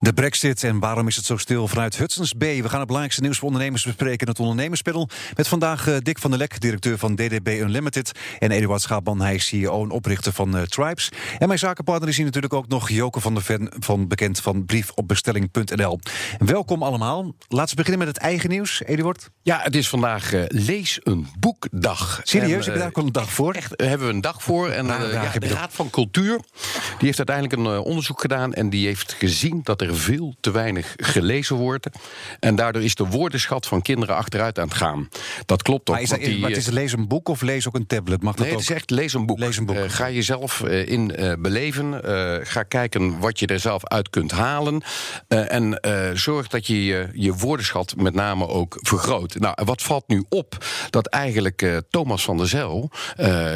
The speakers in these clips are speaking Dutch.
De brexit en waarom is het zo stil vanuit Hudson's Bay? We gaan het belangrijkste nieuws voor ondernemers bespreken in het ondernemerspanel. Met vandaag uh, Dick van der Lek, directeur van DDB Unlimited. En Eduard Schaapman, hij is CEO en oprichter van uh, Tribes. En mijn zakenpartner is hier natuurlijk ook nog Joke van der Ven... van bekend van briefopbestelling.nl. Welkom allemaal. Laten we beginnen met het eigen nieuws. Eduard? Ja, het is vandaag uh, Lees een Boekdag. Serieus? heb je daar ook al een dag voor? Echt, hebben we een dag voor. En ja, de Raad van Cultuur die heeft uiteindelijk een onderzoek gedaan... en die heeft gezien dat er veel te weinig gelezen wordt. En daardoor is de woordenschat van kinderen achteruit aan het gaan. Dat klopt ook. Maar, is dat, die, maar het is lees een boek of lees ook een tablet? Mag dat nee, het is echt lees een boek. Lees een boek. Uh, ga jezelf uh, in uh, beleven. ga kijken wat je er zelf uit kunt halen. en zorg dat je, je je woordenschat met name ook vergroot. Nou, wat valt nu op? Dat eigenlijk Thomas van der Zel,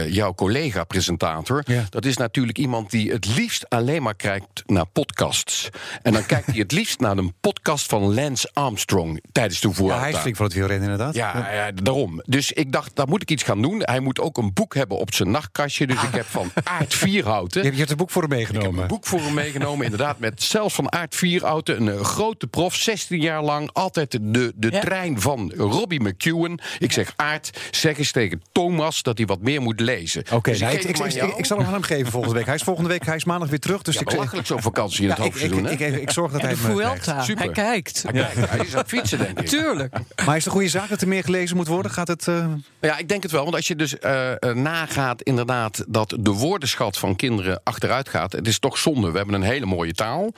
jouw collega-presentator... Ja. dat is natuurlijk iemand die het liefst alleen maar kijkt naar podcasts. En dan dan kijkt hij het liefst naar een podcast van Lance Armstrong tijdens de Vuelta. Ja, hij is flink van het wielrennen inderdaad. Ja, ja, daarom. Dus ik dacht, daar moet ik iets gaan doen. Hij moet ook een boek hebben op zijn nachtkastje. Dus ik heb van Aard Vierhouten... Je hebt een boek voor hem meegenomen. Ik heb een boek voor hem meegenomen, inderdaad. Met zelfs van Aard Vierhouten, een, een grote prof, 16 jaar lang. Altijd de, de ja. trein van Robbie McEwen. Ik zeg, Aard, zeg eens tegen Thomas dat hij wat meer moet lezen. Oké, okay, dus nou, ik, ik, ik, ik, zal hem aan hem geven volgende week. Hij is volgende week, hij is maandag weer terug. Dus ja, ik belachelijk zo'n vakantie in het hoofdseizoen, hè? Ik zorg dat en hij de Vuelta. Hij kijkt. Hij, kijkt. hij is aan het fietsen, denk ik. Tuurlijk. Maar is het een goede zaak dat er meer gelezen moet worden? Gaat het... Uh... Ja, ik denk het wel. Want als je dus uh, nagaat inderdaad dat de woordenschat van kinderen achteruit gaat... het is toch zonde. We hebben een hele mooie taal.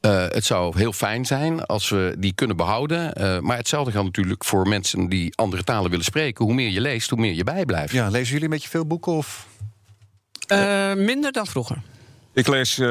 Uh, het zou heel fijn zijn als we die kunnen behouden. maar hetzelfde geldt natuurlijk voor mensen die andere talen willen spreken. Hoe meer je leest, hoe meer je bijblijft. Ja, lezen jullie een beetje veel boeken? Of? minder dan vroeger. Ik lees uh,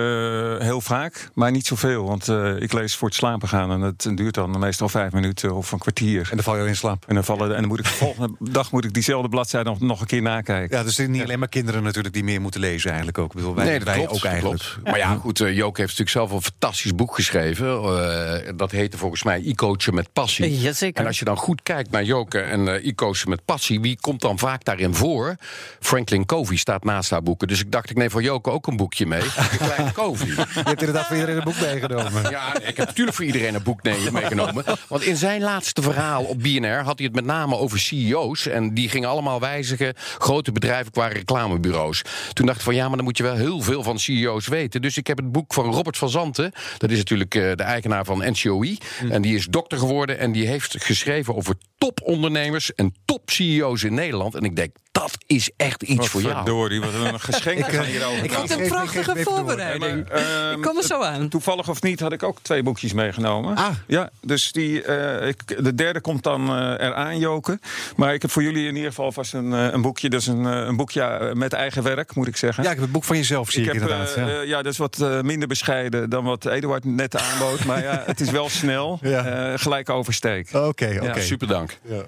heel vaak, maar niet zoveel. Want uh, ik lees voor het slapen gaan. En dat duurt dan meestal vijf minuten of een kwartier. En dan val je in slaap. En dan, vallen, en dan moet ik de volgende dag moet ik diezelfde bladzijde nog, nog een keer nakijken. Ja, dus het is niet ja. alleen maar kinderen natuurlijk die meer moeten lezen eigenlijk ook. Ik bedoel, wij, nee, dat wij klopt, ook eigenlijk. Klopt. Maar ja, goed, uh, Jook heeft natuurlijk zelf een fantastisch boek geschreven. dat heette volgens mij e-coachen met passie. Jazeker. En als je dan goed kijkt naar Joke en e-coachen met passie... wie komt dan vaak daarin voor? Franklin Covey staat naast haar boeken. Dus ik dacht, ik neem voor Joke ook een boekje mee. Een kleine Covey. Je hebt inderdaad voor iedereen een boek meegenomen. Ja, ik heb natuurlijk voor iedereen een boek meegenomen. Want in zijn laatste verhaal op BNR had hij het met name over CEO's. En die gingen allemaal wijzigen. Grote bedrijven qua reclamebureaus. Toen dacht ik van ja, maar dan moet je wel heel veel van CEO's weten. Dus ik heb het boek van Robert van Zanten. Dat is natuurlijk de eigenaar van NCOI. Hm. En die is dokter geworden. En die heeft geschreven over topondernemers en top-CEO's in Nederland. En ik denk, dat is echt iets wat voor jou. Verdorie, wat een geschenk ik, hierover. Ik had een prachtige voorbereiding. Maar, uh, ik kom er zo aan. Toevallig of niet had ik ook twee boekjes meegenomen. Ah. Ja, dus die, uh, ik, de derde komt dan uh, eraan joken. Maar ik heb voor jullie in ieder geval vast een, een boekje. Dat is een, een boekje met eigen werk, moet ik zeggen. Ja, ik heb het boek van jezelf, zie ik, ik heb, inderdaad. Ja. ja. dat is wat minder bescheiden dan wat Eduard net aanbood. maar ja, het is wel snel. Ja. gelijk oversteek. Oké, okay, oké. Okay. Super dank. Ja.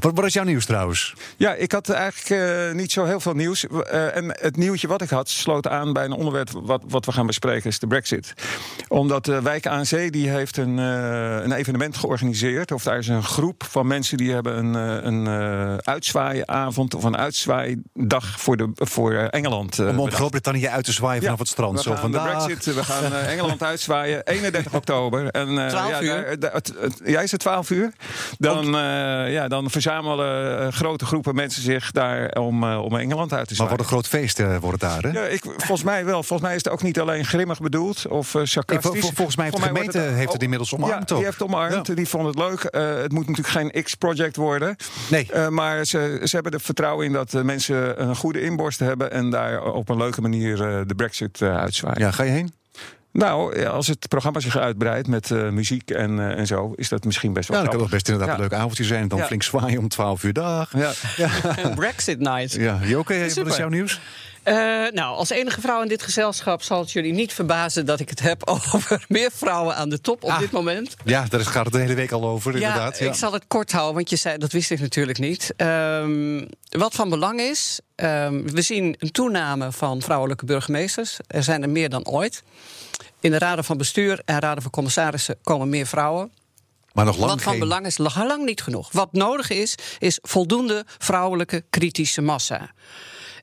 Wat, wat is jouw nieuws trouwens? Ja, ik had eigenlijk uh, niet zo heel veel nieuws. Uh, en het nieuwtje wat ik had sloot aan bij een onderwerp wat, wat we gaan bespreken, is de Brexit. Omdat de wijk ANC die heeft een, uh, een evenement georganiseerd. Of daar is een groep van mensen die hebben een, een uitzwaaiavond of een uitzwaaidag voor, de, voor Engeland. Om op Groot-Brittannië uit te zwaaien vanaf ja, het strand. We Zo gaan vandaag. de Brexit, we gaan Engeland uitzwaaien 31 oktober. En, 12 ja, uur? Daar, ja, is het 12 uur? Dan, ja, dan verzamelen grote groepen mensen zich daar om, uh, om Engeland uit te zwaaien. Maar wat een groot feest uh, wordt het daar, hè? Ja, ik, volgens mij wel. Volgens mij is het ook niet alleen grimmig bedoeld of uh, sarcastisch. Nee, vol, volgens mij heeft de gemeente het, heeft het inmiddels omarmd. Ja, die heeft omarmd. Ja. Die vond het leuk. het moet natuurlijk geen X-project worden. Nee. maar ze, ze hebben er vertrouwen in dat mensen een goede inborst hebben... en daar op een leuke manier de brexit uitzwaaien. Ja, ga je heen? Nou, als het programma zich uitbreidt met uh, muziek en, uh, en zo, is dat misschien best wel Ja, dat kan toch best inderdaad ja. een leuk avondje zijn. Dan ja. flink zwaaien om 12 uur dag. Ja. ja. Brexit night. Ja, Joke, wat is jouw nieuws? Uh, nou, als enige vrouw in dit gezelschap zal het jullie niet verbazen dat ik het heb over meer vrouwen aan de top op ah, dit moment. Ja, daar gaat het de hele week al over, ja, inderdaad. Ja, ik zal het kort houden, want je zei, dat wist ik natuurlijk niet. Um, wat van belang is, um, we zien een toename van vrouwelijke burgemeesters. Er zijn er meer dan ooit. In de raden van bestuur en raden van commissarissen komen meer vrouwen. Maar nog lang Wat van geen... belang is, lang niet genoeg. Wat nodig is, is voldoende vrouwelijke kritische massa.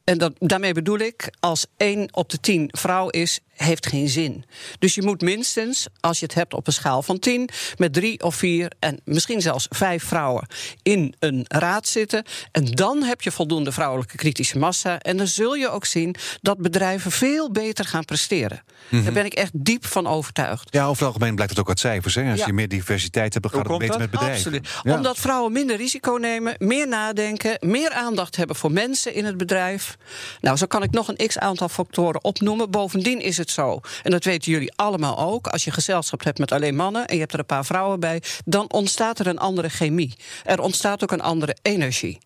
En dat, daarmee bedoel ik, als één op de tien vrouw is, heeft geen zin. Dus je moet minstens, als je het hebt op een schaal van 10, met drie of vier en misschien zelfs vijf vrouwen in een raad zitten. En dan heb je voldoende vrouwelijke kritische massa. En dan zul je ook zien dat bedrijven veel beter gaan presteren. Mhm. Daar ben ik echt diep van overtuigd. Ja, over het algemeen blijkt het ook uit cijfers. Hè? Als Ja. je meer diversiteit hebt, dan gaat het beter met bedrijven. Absoluut. Ja. Omdat vrouwen minder risico nemen, meer nadenken, meer aandacht hebben voor mensen in het bedrijf. Nou, zo kan ik nog een x aantal factoren opnoemen. Bovendien is het zo, en dat weten jullie allemaal ook, als je gezelschap hebt met alleen mannen en je hebt er een paar vrouwen bij, dan ontstaat er een andere chemie. Er ontstaat ook een andere energie.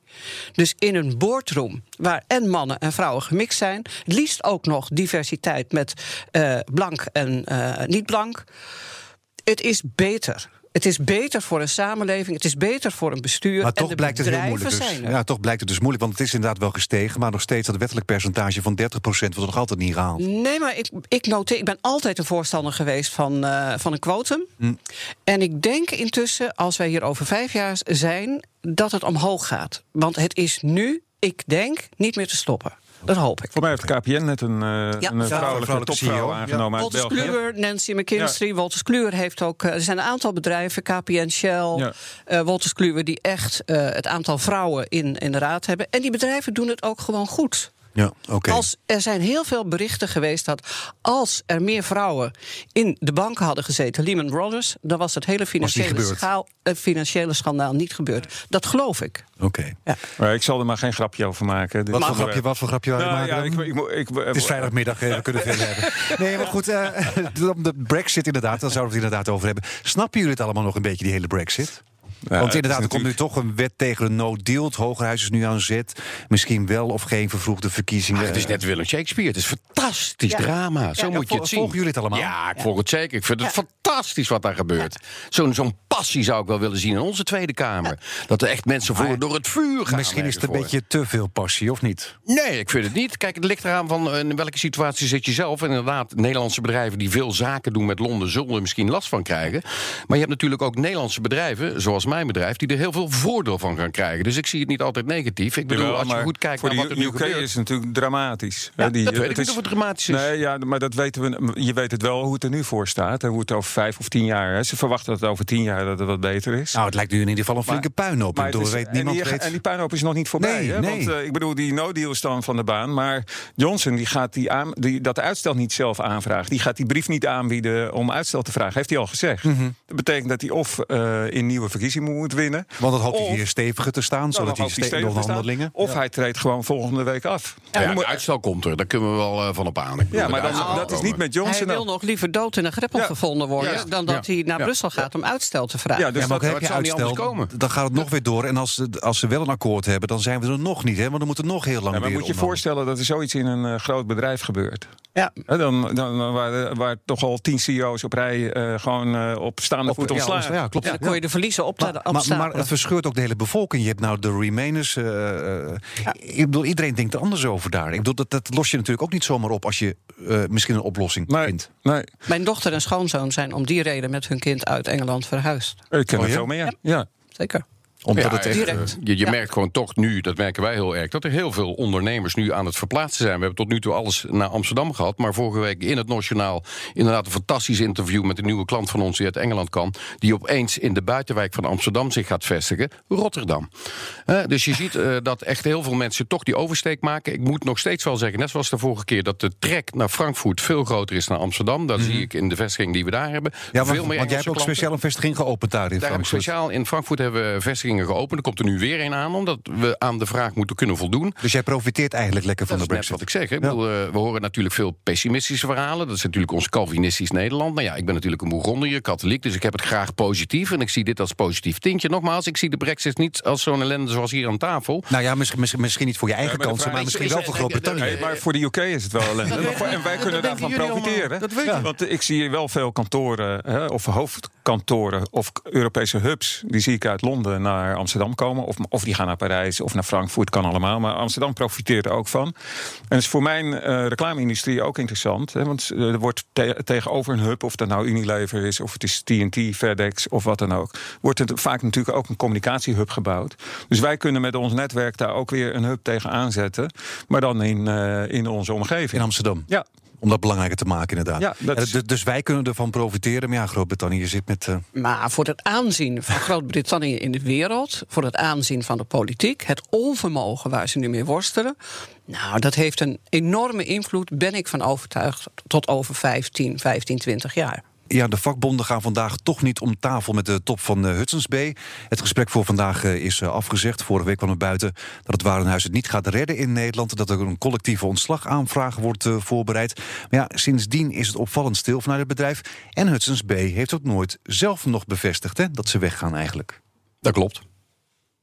Dus in een boardroom waar en mannen en vrouwen gemixt zijn, liefst ook nog diversiteit met eh, blank en eh, niet blank. Het is beter. Het is beter voor een samenleving, het is beter voor een bestuur. Maar en toch de blijkt het heel moeilijk. Dus. Ja, toch blijkt het dus moeilijk. Want het is inderdaad wel gestegen. Maar nog steeds dat wettelijk percentage van 30% wordt nog altijd niet gehaald. Nee, maar ik, ik noteer, ik ben altijd een voorstander geweest van, eh, van een quotum. Hm. En ik denk intussen, als wij hier over vijf jaar zijn, dat het omhoog gaat. Want het is nu, ik denk, niet meer te stoppen. Dat hoop ik. Voor mij heeft KPN net een, eh, een vrouwelijke, vrouwelijke topvrouw CEO, aangenomen uit Wolters België. Kluwer, Nancy McKinstry. Wolters Kluwer heeft ook. eh, Er zijn een aantal bedrijven, KPN, Shell, Ja. eh, Wolters Kluwer, die echt eh, het aantal vrouwen in, in de raad hebben. En die bedrijven doen het ook gewoon goed. Ja, oké. Als, er zijn heel veel berichten geweest dat als er meer vrouwen in de banken hadden gezeten, Lehman Brothers, dan was het hele financiële, schaal, eh, financiële schandaal niet gebeurd. Dat geloof ik. Oké. Maar ik zal er maar geen grapje over maken. Wat voor grapje, wat voor grapje wou je Nou, maken? ja, ik, ik, ik, Het is vrijdagmiddag, eh, we kunnen veel hebben. Nee, maar goed, eh, om de brexit inderdaad, daar zouden we het inderdaad over hebben. Snappen jullie het allemaal nog een beetje, die hele brexit? Want inderdaad, er komt nu toch een wet tegen een no-deal. Het Hogerhuis is nu aan zet. Misschien wel of geen vervroegde verkiezingen. Ah, het is net Willem Shakespeare. Het is fantastisch Ja. drama. Zo Ja, moet je het zien. volgen jullie het allemaal? Ja, ik volg het zeker. Ik vind het fantastisch wat daar gebeurt. Zo'n zo'n passie zou ik wel willen zien in onze Tweede Kamer. Dat er echt mensen voor door het vuur gaan. Misschien is het een beetje te veel passie, of niet? Nee, ik vind het niet. Kijk, het ligt eraan van eh, in welke situatie zit je zelf. En inderdaad, Nederlandse bedrijven die veel zaken doen met Londen... zullen er misschien last van krijgen. Maar je hebt natuurlijk ook Nederlandse bedrijven, zoals mijn bedrijf... die er heel veel voordeel van gaan krijgen. Dus ik zie het niet altijd negatief. Ik bedoel, Jawel, als je goed kijkt voor naar wat de er nu UK gebeurt... is het natuurlijk dramatisch. Ja, Hè, die- dat weet ik het niet of het dramatisch is. Nee, ja, maar dat weten we. Je weet het wel hoe het er nu voor staat. En hoe het over vijf of tien jaar. Hè. Ze verwachten dat het over tien jaar dat het wat beter is. Nou, het lijkt nu in ieder geval een flinke puinhoop. Maar is- weet, niemand en, die, weet... en die puinhoop is nog niet voorbij. Nee, hè? nee. Want eh, ik bedoel, die no-deal is dan van de baan. Maar Johnson die gaat die aan, die, dat uitstel niet zelf aanvragen. Die gaat die brief niet aanbieden om uitstel te vragen. Heeft hij al gezegd. Mhm. Dat betekent dat hij of eh, in nieuwe verkiezingen moet winnen. Want dan hoopt hij hier steviger te staan, Nou, zodat dan hij hoopt hij ste- stevig te staan. onderhandelingen... Of hij treedt gewoon volgende week af. Ja, ja, moet- de uitstel komt er. Daar kunnen we wel eh, van op aan. Ik ja, maar de dan, dat is niet met Hij Johnson. wil nog liever dood in een greppel Ja. gevonden worden Dan dat Ja. hij naar Ja. Brussel gaat om uitstel te vragen. Ja, dus ja, maar dat- heb je het uitstel, anders komen. dan gaat het nog weer door. En als, ze- als ze wel een akkoord hebben, dan zijn we er nog niet. Hè? Want dan moet er nog heel lang Ja, maar weer moet je voorstellen dat er zoiets in een eh, groot bedrijf gebeurt? Ja. Hè, dan, dan, dan waar, waar toch al tien CEO's op rij eh, gewoon eh, op staande voet ja, ontslagen. Ja, klopt. En dan kon je de verliezen op, Maar, maar, maar het verscheurt ook de hele bevolking. Je hebt nou de Remainers. eh, eh, Ik bedoel, iedereen denkt er anders over daar. Ik bedoel, dat, dat los je natuurlijk ook niet zomaar op als je eh, misschien een oplossing Nee, vindt. nee, Mijn dochter en schoonzoon zijn om die reden met hun kind uit Engeland verhuisd. ik ken Oh, er ja? veel meer. Ja. Zeker. Omdat Ja, het echt, direct. eh, Je, je Ja. merkt gewoon toch nu, dat merken wij heel erg, dat er heel veel ondernemers nu aan het verplaatsen zijn. We hebben tot nu toe alles naar Amsterdam gehad, maar vorige week in het Nationaal inderdaad een fantastisch interview met een nieuwe klant van ons die uit Engeland kan, die opeens in de buitenwijk van Amsterdam zich gaat vestigen, Rotterdam. Eh, dus je ziet eh, dat echt heel veel mensen toch die oversteek maken. Ik moet nog steeds wel zeggen, net zoals de vorige keer, dat de trek naar Frankfurt veel groter is dan Amsterdam. Dat zie ik in de vestiging die we daar hebben. Mhm. ja, veel meer want jij hebt ook klanten. speciaal een vestiging geopend daar in Daar Frankfurt. speciaal in Frankfurt hebben we vestigingen geopend. Er komt er nu weer een aan, omdat we aan de vraag moeten kunnen voldoen. Dus jij profiteert eigenlijk lekker van Dat de is net brexit. wat ik zeg. Ik bedoel, eh, we horen natuurlijk veel pessimistische verhalen. Dat is natuurlijk ons Calvinistisch Nederland. Nou ja, ik ben natuurlijk een Bourgondier, katholiek, dus ik heb het graag positief. En ik zie dit als positief tintje. Nogmaals, ik zie de brexit niet als zo'n ellende zoals hier aan tafel. Nou ja, misschien, misschien, misschien niet voor je eigen maar de kansen, vraag maar is- misschien is- wel voor is- Groot-Brittannië. Nee, maar voor de UK is het wel ellende. Maar en wij kunnen dat daarvan profiteren. allemaal. Dat weet je. Want ik zie hier wel veel kantoren, hè, of kantoren of Europese hubs, die zie ik uit Londen naar Amsterdam komen. Of, of die gaan naar Parijs of naar Frankfurt, kan allemaal. Maar Amsterdam profiteert er ook van. En dat is voor mijn uh, reclame-industrie ook interessant. Hè, want er wordt tegenover een hub, of dat nou Unilever is, of het is TNT, FedEx of wat dan ook, wordt er vaak natuurlijk ook een communicatiehub gebouwd. Dus wij kunnen met ons netwerk daar ook weer een hub tegen aanzetten. Maar dan in, uh, in onze omgeving. In Amsterdam? Ja. Om dat belangrijker te maken, inderdaad. Ja, dat is... Dus wij kunnen ervan profiteren. Maar ja, Groot-Brittannië zit met. Uh... Maar voor het aanzien van Groot-Brittannië in de wereld, voor het aanzien van de politiek, het onvermogen waar ze nu mee worstelen. Nou, dat heeft een enorme invloed, ben ik van overtuigd, tot over 15, 15, 20 jaar. Ja, de vakbonden gaan vandaag toch niet om tafel met de top van uh, Hudson's Bay. Het gesprek voor vandaag uh, is uh, afgezegd. Vorige week kwam er buiten dat het Warenhuis het niet gaat redden in Nederland. Dat er een collectieve ontslagaanvraag wordt voorbereid. Maar ja, sindsdien is het opvallend stil vanuit het bedrijf. En Hudson's Bay heeft ook nooit zelf nog bevestigd hè, dat ze weggaan eigenlijk. Dat klopt.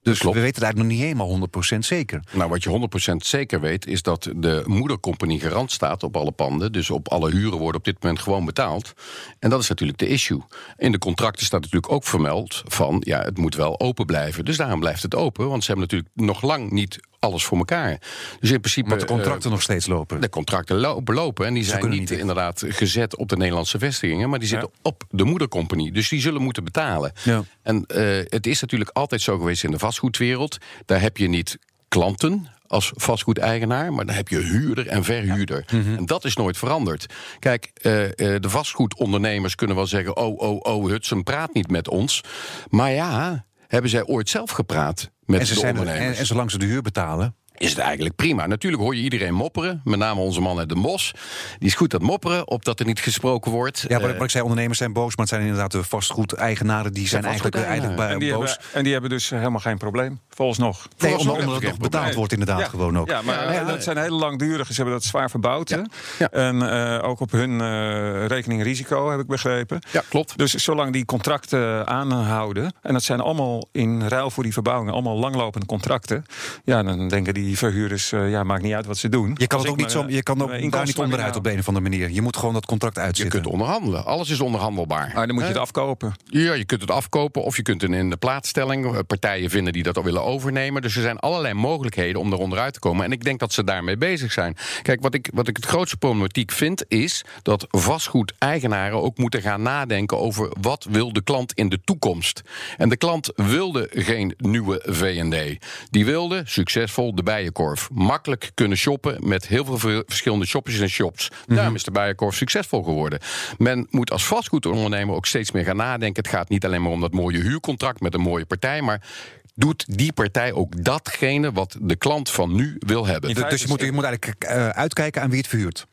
Dus we weten het eigenlijk nog niet helemaal 100% zeker. Nou, wat je 100% zeker weet, is dat de moedercompagnie garant staat op alle panden. Dus op alle huren worden op dit moment gewoon betaald. En dat is natuurlijk de issue. In de contracten staat natuurlijk ook vermeld van ja, het moet wel open blijven. Dus daarom blijft het open. Want ze hebben natuurlijk nog lang niet alles voor elkaar. Dus in principe. Maar de contracten uh, nog steeds lopen. De contracten lopen, lopen en die zijn niet, niet inderdaad gezet op de Nederlandse vestigingen, maar die zitten ja. op de moedercompagnie. Dus die zullen moeten betalen. Ja. En uh, het is natuurlijk altijd zo geweest in de vastgoedwereld. Daar heb je niet klanten als vastgoedeigenaar, maar dan heb je huurder en verhuurder. Ja. Mm -hmm. En dat is nooit veranderd. Kijk, uh, uh, de vastgoedondernemers kunnen wel zeggen: oh, oh, oh, Hudson praat niet met ons. Maar ja, hebben zij ooit zelf gepraat met en ze de zijn? En, en zolang ze de huur betalen. Is het eigenlijk prima. Natuurlijk hoor je iedereen mopperen. Met name onze man uit de Mos. Die is goed aan het mopperen, opdat er niet gesproken wordt. Ja, maar uh, wat ik zei, ondernemers zijn boos. Maar het zijn inderdaad de vastgoedeigenaren. Die zijn eigenlijk, eigenlijk bij en die boos. Hebben, en die hebben dus helemaal geen probleem. Volgens nog. Nee, Volgens omdat, omdat het nog betaald nee. wordt inderdaad ja. gewoon ook. Ja, maar ja, dat zijn hele langdurige. Ze hebben dat zwaar verbouwd. Ja. Ja. En uh, ook op hun uh, rekening risico, heb ik begrepen. Ja, klopt. Dus zolang die contracten aanhouden... en dat zijn allemaal in ruil voor die verbouwingen... allemaal langlopende contracten... ja, dan denken die verhuurders... Uh, ja, maakt niet uit wat ze doen. Je kan het ook niet zo, je kan ook daar niet onderuit op een of andere manier. Je moet gewoon dat contract uitzitten. Je kunt onderhandelen. Alles is onderhandelbaar. Maar dan moet je het afkopen. Ja, je kunt het afkopen of je kunt het in de plaatsstelling. Partijen vinden die dat al willen overnemen. Dus er zijn allerlei mogelijkheden om er onderuit te komen. En ik denk dat ze daarmee bezig zijn. Kijk, wat ik, wat ik het grootste problematiek vind, is dat vastgoedeigenaren ook moeten gaan nadenken over wat wil de klant in de toekomst. En de klant wilde geen nieuwe VD. Die wilde succesvol de bijenkorf. Makkelijk kunnen shoppen met heel veel verschillende shopjes en shops. Daarom mm -hmm. is de bijenkorf succesvol geworden. Men moet als vastgoedondernemer ook steeds meer gaan nadenken. Het gaat niet alleen maar om dat mooie huurcontract met een mooie partij, maar doet die partij ook datgene wat de klant van nu wil hebben. Dus je moet, je moet eigenlijk uh, uitkijken aan wie het verhuurt.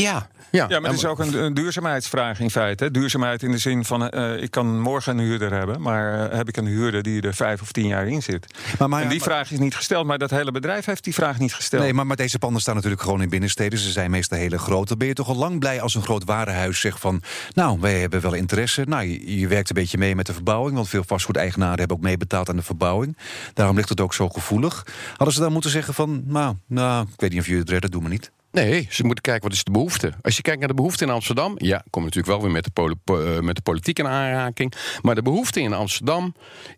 Ja. Ja, ja, maar het is ook een, een duurzaamheidsvraag in feite. Hè. Duurzaamheid in de zin van, uh, ik kan morgen een huurder hebben... maar uh, heb ik een huurder die er vijf of tien jaar in zit. Maar, maar, en die maar, vraag is niet gesteld, maar dat hele bedrijf heeft die vraag niet gesteld. Nee, maar, maar deze panden staan natuurlijk gewoon in binnensteden. Ze zijn meestal hele groot. Dan ben je toch al lang blij als een groot warenhuis zegt van... nou, wij hebben wel interesse. Nou, je, je werkt een beetje mee met de verbouwing... want veel vastgoedeigenaren hebben ook meebetaald aan de verbouwing. Daarom ligt het ook zo gevoelig. Hadden ze dan moeten zeggen van, nou, nou ik weet niet of jullie het redden, doe maar niet. Nee, ze moeten kijken wat is de behoefte. Als je kijkt naar de behoefte in Amsterdam, ja, kom je natuurlijk wel weer met de, uh, met de politiek in aanraking. Maar de behoefte in Amsterdam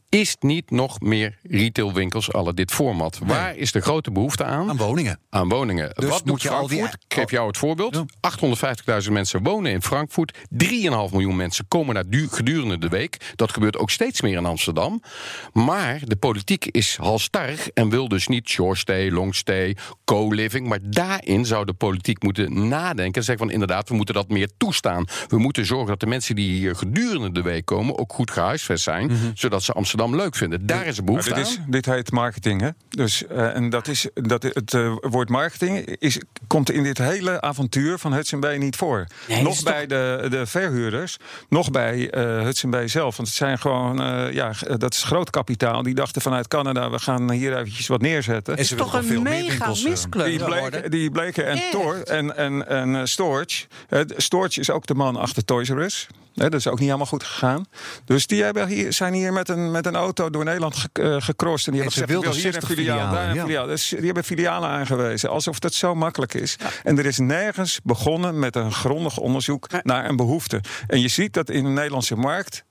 is niet nog meer retailwinkels alle dit format. Nee. Waar is de grote behoefte aan? Aan woningen. Aan woningen. Dus Wat moet je Frankfurt? al die... Ik geef jou het voorbeeld. Ja. 850.000 mensen wonen in Frankfurt. 3,5 miljoen mensen komen daar gedurende de week. Dat gebeurt ook steeds meer in Amsterdam. Maar de politiek is halstarrig en wil dus niet short stay, long stay, co-living. Maar daarin zou de politiek moeten nadenken en zeggen van inderdaad, we moeten dat meer toestaan. We moeten zorgen dat de mensen die hier gedurende de week komen ook goed gehuisvest zijn, -hmm. zodat ze Amsterdam leuk vinden. Daar is een behoefte dit aan. Is, dit heet marketing, hè? Dus, uh, en dat is, dat, het uh, woord marketing is, komt in dit hele avontuur van Hudson Bay niet voor. Nee, nog bij toch... de, de verhuurders, nog bij uh, Hudson Bay zelf. Want het zijn gewoon, ja, dat is groot kapitaal. Die dachten vanuit Canada, we gaan hier eventjes wat neerzetten. Het is toch een veel mega miskleur. Die bleken, die bleken en, Tor, en, en, en uh, Storage. Uh, Storage is ook de man achter Toys R Us. Nee, dat is ook niet helemaal goed gegaan. Dus die hebben hier, zijn hier met een, met een auto door Nederland ge, uh, gecrossed. En die en hebben gezegd, hier een filiaal, daar een ja. filiaal. Dus die hebben filialen aangewezen. Alsof dat zo makkelijk is. Ja. En er is nergens begonnen met een grondig onderzoek naar een behoefte. En je ziet dat in de Nederlandse markt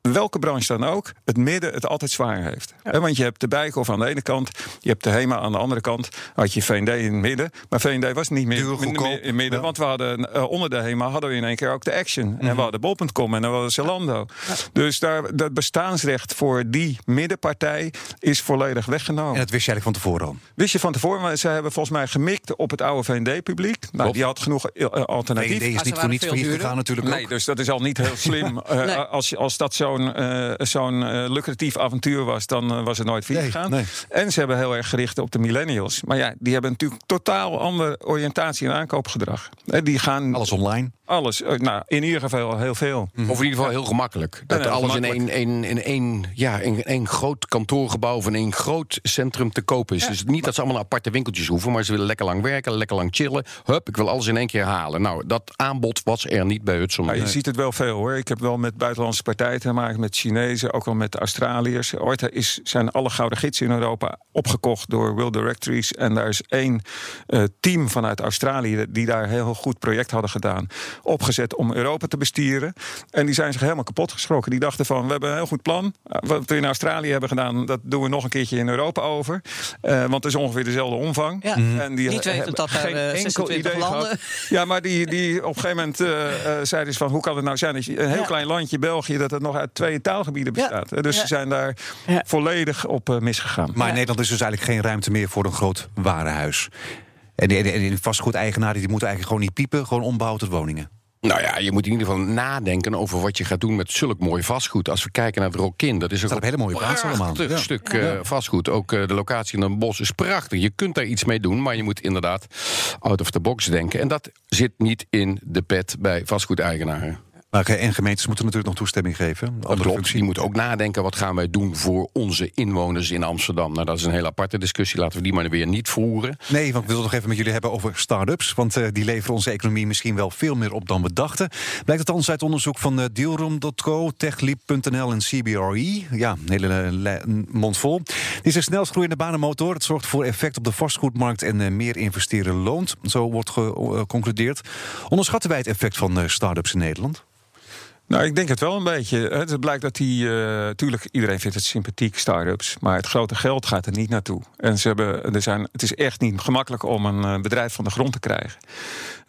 welke branche dan ook, het midden het altijd zwaar heeft. Want je hebt de Bijkhof aan de ene kant, je hebt de HEMA aan de andere kant. Had je VND in het midden, maar VND was niet meer Duur, in, goedkoop, in het midden. ja. Want we hadden eh, onder de HEMA hadden we in één keer ook de Action. En we hadden Bol.com en dan hadden Zalando. Dus daar, dat bestaansrecht voor die middenpartij is volledig weggenomen. En dat wist je eigenlijk van tevoren al. Wist je van tevoren, maar ze hebben volgens mij gemikt op het oude VND-publiek. Nou, die had genoeg eh, alternatief. VVD is niet voor niets failliet gegaan natuurlijk Nee, ook. dus dat is al niet heel slim. Eh, Nee. als, je- als dat zo'n eh, zo'n eh, lucratief avontuur was, dan eh, was het nooit Nee, gegaan. nee. En ze hebben heel erg gericht op de millennials. Maar ja, die hebben natuurlijk totaal andere oriëntatie en aankoopgedrag. Die gaan Alles online. alles, nou, in ieder geval heel veel. Of in ieder geval heel gemakkelijk. Dat alles gemakkelijk. in één, in één, ja, in één groot kantoorgebouw of in één groot centrum te kopen is. Dus niet dat ze allemaal naar aparte winkeltjes hoeven, maar ze willen lekker lang werken, lekker lang chillen. Hup, ik wil alles in één keer halen. Nou, dat aanbod was er niet bij Hudson. Maar je ziet het wel veel hoor. Ik heb wel met buitenlandse partijen met Chinezen, ook wel met Australiërs. Ooit is, zijn alle gouden gidsen in Europa opgekocht door World Directories. En daar is één eh, team vanuit Australië die daar een heel goed project hadden gedaan. Opgezet om Europa te bestieren. En die zijn zich helemaal kapot geschrokken. Die dachten van, we hebben een heel goed plan. Uh, Wat we in Australië hebben gedaan, dat doen we nog een keertje in Europa over. Eh, want het is ongeveer dezelfde omvang. Ja. En die Niet hebben dat er, geen eh, enkel 26 idee landen- gehad. Ja, maar die, die op een gegeven moment eh, eh, zeiden ze van... hoe kan het nou zijn dat je een heel Ja. klein landje, België... dat het nog uit twee taalgebieden bestaat. hè? Dus Ja. ze zijn daar Ja. volledig op eh, misgegaan. Maar in Ja. Nederland is dus eigenlijk geen ruimte meer voor een groot warenhuis. En die, en vastgoedeigenaren die moeten eigenlijk gewoon niet piepen, gewoon ombouwen tot woningen. Nou ja, je moet in ieder geval nadenken over wat je gaat doen met zulk mooi vastgoed. Als we kijken naar het Rokin, dat is op hele mooie plaatsen allemaal. Ja. stuk eh, vastgoed. Ook eh, de locatie in Den Bosch is prachtig. Je kunt daar iets mee doen, maar je moet inderdaad out of the box denken. En dat zit niet in de pet bij vastgoedeigenaren. Maar, en gemeentes moeten natuurlijk nog toestemming geven. Andere klopt. functie. Die moeten ook nadenken wat gaan wij doen voor onze inwoners in Amsterdam. Nou, dat is een hele aparte discussie. Laten we die maar weer niet voeren. Nee, want ik wil het nog even met jullie hebben over start-ups. Want eh, die leveren onze economie misschien wel veel meer op dan we dachten. Blijkt het anders uit onderzoek van eh, Dealroom.co, Techleap.nl en CBRE. Ja, een hele eh, le- mond vol. Dit is de snelst groeiende banenmotor. Het zorgt voor effect op de vastgoedmarkt en eh, meer investeren loont. Zo wordt geconcludeerd. Onderschatten wij het effect van eh, start-ups in Nederland? Nou, ik denk het wel een beetje. Het blijkt dat die. eh tuurlijk, iedereen vindt het sympathiek, start-ups. Maar het grote geld gaat er niet naartoe. En ze hebben, er zijn, het is echt niet gemakkelijk om een eh, bedrijf van de grond te krijgen.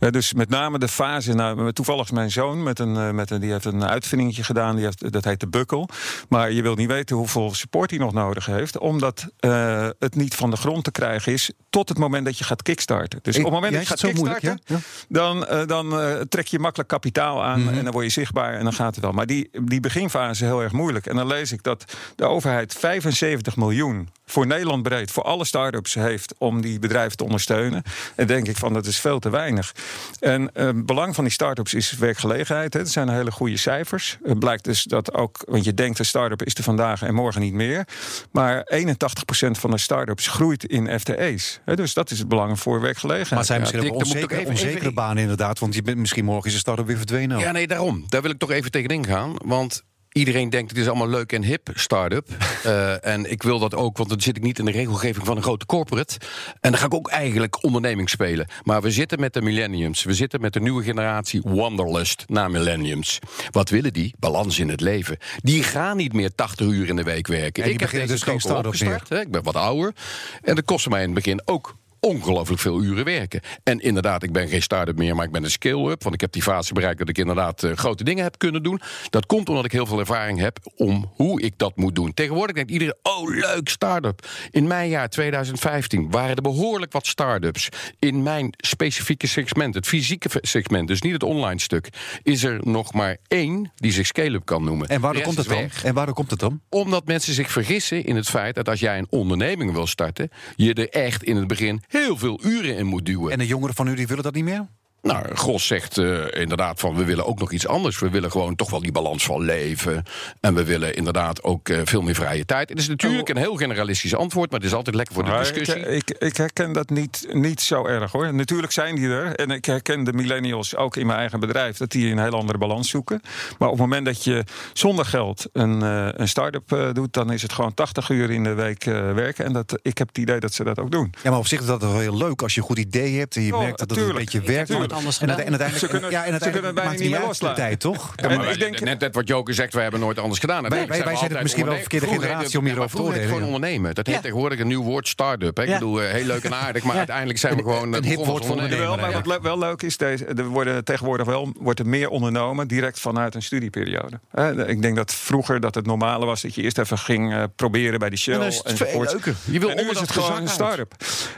Eh, dus met name de fase. Nou, toevallig is mijn zoon met een, eh, met een, die heeft een uitvindingetje gedaan. Die heeft, dat heet de Bukkel. Maar je wilt niet weten hoeveel support hij nog nodig heeft. Omdat eh, het niet van de grond te krijgen is. Tot het moment dat je gaat kickstarten. Dus op het moment dat je gaat zo moeilijk, kickstarten. ja? Dan, dan trek je makkelijk kapitaal aan Mhm. en dan word je zichtbaar en dan gaat het wel. Maar die, die beginfase is heel erg moeilijk. En dan lees ik dat de overheid 75 miljoen voor Nederland breed, voor alle start-ups heeft om die bedrijven te ondersteunen. En denk ik van dat is veel te weinig. En eh, het belang van die start-ups is werkgelegenheid. Hè. Dat zijn hele goede cijfers. Het blijkt dus dat ook, want je denkt een start-up is er vandaag en morgen niet meer. Maar 81% van de start-ups groeit in FTE's. Hè. Dus dat is het belang voor werkgelegenheid. Maar het zijn misschien ook even- onzekere even- banen inderdaad. Want je bent, misschien morgen is de start-up weer verdwenen. Ja, nee, daarom. Daar wil ik toch even tegenin gaan. Want iedereen denkt het is allemaal leuk en hip, start-up. Eh, en ik wil dat ook, want dan zit ik niet in de regelgeving van een grote corporate. En dan ga ik ook eigenlijk onderneming spelen. Maar we zitten met de millenniums. We zitten met de nieuwe generatie Wanderlust na millenniums. Wat willen die? Balans in het leven. Die gaan niet meer 80 uur in de week werken. En ik heb dus geen opgestart. Hè? Ik ben wat ouder. En dat kostte mij in het begin ook ongelooflijk veel uren werken. En inderdaad, ik ben geen start-up meer, maar ik ben een scale-up. Want ik heb die fase bereikt dat ik inderdaad eh, grote dingen heb kunnen doen. Dat komt omdat ik heel veel ervaring heb om hoe ik dat moet doen. Tegenwoordig denkt iedereen, oh leuk, start-up. In mijn jaar 2015 waren er behoorlijk wat start-ups. In mijn specifieke segment, het fysieke segment, dus niet het online stuk... is er nog maar één die zich scale-up kan noemen. En waardoor De komt het dan? weg. En waardoor komt het dan? Omdat mensen zich vergissen in het feit dat als jij een onderneming wil starten, je er echt in het begin heel veel uren in moet duwen. En de jongeren van u die willen dat niet meer? Nou, Gros zegt eh, inderdaad van we willen ook nog iets anders. We willen gewoon toch wel die balans van leven. En we willen inderdaad ook eh, veel meer vrije tijd. Het is natuurlijk een heel generalistisch antwoord, maar het is altijd lekker voor de discussie. Ik, ik, ik herken dat niet, niet zo erg hoor. Natuurlijk zijn die er. En ik herken de millennials ook in mijn eigen bedrijf. Dat die een heel andere balans zoeken. Maar op het moment dat je zonder geld een, eh, een start-up eh, doet. Dan is het gewoon 80 uur in de week eh, werken. En dat, ik heb het idee dat ze dat ook doen. Ja, maar op zich is dat wel heel leuk als je een goed idee hebt en je Oh, merkt dat het een beetje werkt. Het anders En, gedaan. en uiteindelijk, Ze kunnen- ja, en ze uiteindelijk kunnen het bijna maakt niet meer loslaten. de tijd, toch? Ja, En maar ik denk- net, net wat Joke zegt, wij hebben nooit anders gedaan. Wij- wij- wij zijn het misschien wel een verkeerde generatie om hierover te het oordelen, gewoon ondernemen. Dat heet tegenwoordig een nieuw woord, start-up. hè. Ik bedoel, eh, heel leuk en aardig, maar uiteindelijk zijn we gewoon... een eh, hip woord ondernemer. Wel, maar wat wel leuk is, deze, er worden tegenwoordig wel wordt er meer ondernomen direct vanuit een studieperiode. Ik denk dat vroeger dat het normale was dat je eerst even ging eh, proberen bij die Shell. En is het veel enzovoort. leuker. Je wil en nu onder is het dat gewoon een start-up.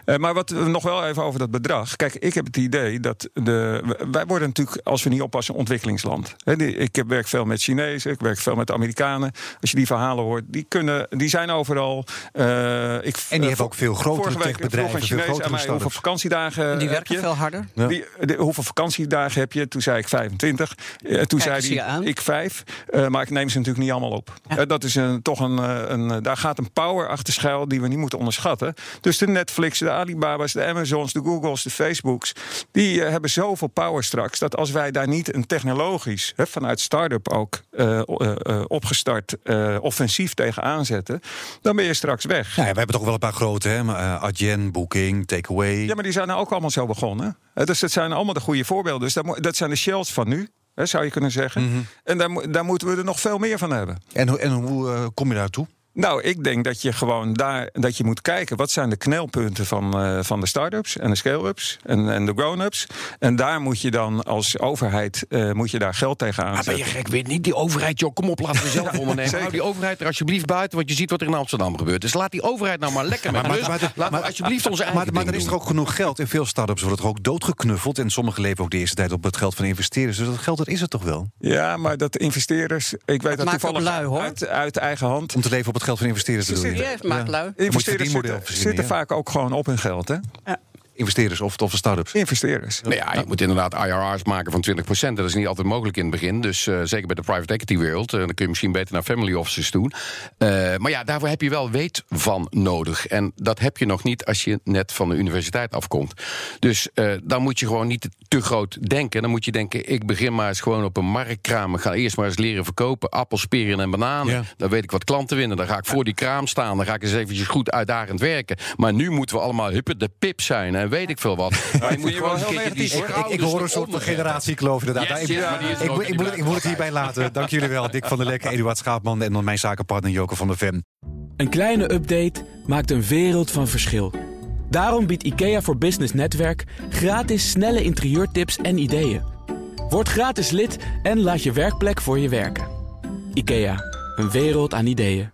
Eh, maar wat we nog wel even over dat bedrag. Kijk, ik heb het idee dat de, wij worden natuurlijk, als we niet oppassen, een ontwikkelingsland. Hè, die- ik heb- werk veel met Chinezen, ik werk veel met Amerikanen. Als je die verhalen hoort, die, kunnen, die zijn overal. eh, ik, En die hebben ook veel grotere Vorige week techbedrijven, vroeg een veel Chinees aan grotere mij hoeveel vakantiedagen En die heb werken je? veel harder. Ja. Die, de, hoeveel vakantiedagen heb je? Toen zei ik 25. Eh, toen zei hij, ik vijf. Eh, maar ik neem ze natuurlijk niet allemaal op. Ja. Eh, dat is een, toch een, eh, een... eh, Daar gaat een power achter schuil die we niet moeten onderschatten. Dus de Netflix, de Alibaba's, de Amazons, de Googles, de Facebooks... die eh, hebben zoveel power straks... dat als wij daar niet een technologisch, vanuit start-up ook... eh, eh, eh, opgestart offensief tegen aanzetten... dan ben je straks weg. Nou ja, we hebben toch wel een paar grote, hè? Adyen, Booking, Takeaway. Ja, maar die zijn nou ook allemaal zo begonnen. Dus dat zijn allemaal de goede voorbeelden. Dus dat, dat zijn de shells van nu, hè, zou je kunnen zeggen. Mhm. En daar, daar moeten we er nog veel meer van hebben. En, hoe- en hoe kom je daartoe? Nou, ik denk dat je gewoon daar dat je moet kijken wat zijn de knelpunten van, eh, van de start-ups en de scale-ups en, en de grown-ups. En daar moet je dan als overheid eh, moet je daar geld tegen Ah, ben je gek? Weet niet die overheid, joh. Kom op, laten we zelf ondernemen. zeker. Hou die overheid er alsjeblieft buiten, want je ziet wat er in Amsterdam gebeurt. Dus laat die overheid nou maar lekker met Maar- maar- alsjeblieft onze eigen Maar, maar er is toch ook genoeg geld. In veel start-ups wordt er ook doodgeknuffeld. En sommige leven ook de eerste tijd op het geld van investeerders. Dus dat geld dat is het toch wel? Ja, maar dat investeerders, ik weet dat, maakt toevallig lui, hoor. Uit, uit eigen hand. Om te leven op het geld van investeerders Ze bedoel je? zitten- Ja. Investeerders ja. vaak ook gewoon op hun geld, hè? Investeerders of, of de start-ups. Investeerders. Nou ja, je moet inderdaad IRR's maken van 20%. Dat is niet altijd mogelijk in het begin. Dus eh, zeker bij de private equity wereld. eh, dan kun je misschien beter naar family offices doen. Eh, maar ja, daarvoor heb je wel weet van nodig. En dat heb je nog niet als je net van de universiteit afkomt. Dus eh, dan moet je gewoon niet te groot denken. Dan moet je denken, ik begin maar eens gewoon op een marktkraam. Ik ga eerst maar eens leren verkopen. Appels, peren en bananen. Ja. Dan weet ik wat klanten winnen. Dan ga ik voor die kraam staan. Dan ga ik eens eventjes goed uitdagend werken. Maar nu moeten we allemaal huppen de pip zijn. En weet ik veel wat. Maar je moet je gewoon wel eens een heel keertje die negatief, hoor. Ik, hoor een soort van generatiekloof inderdaad. Yes, ik, ik, moet, ik moet het hierbij laten. Dank jullie wel. Dick van der Lek, Eduard Schaapman en dan mijn zakenpartner Joke van der Ven. Een kleine update maakt een wereld van verschil. Daarom biedt IKEA voor Business Netwerk gratis snelle interieurtips en ideeën. Word gratis lid en laat je werkplek voor je werken. IKEA, een wereld aan ideeën.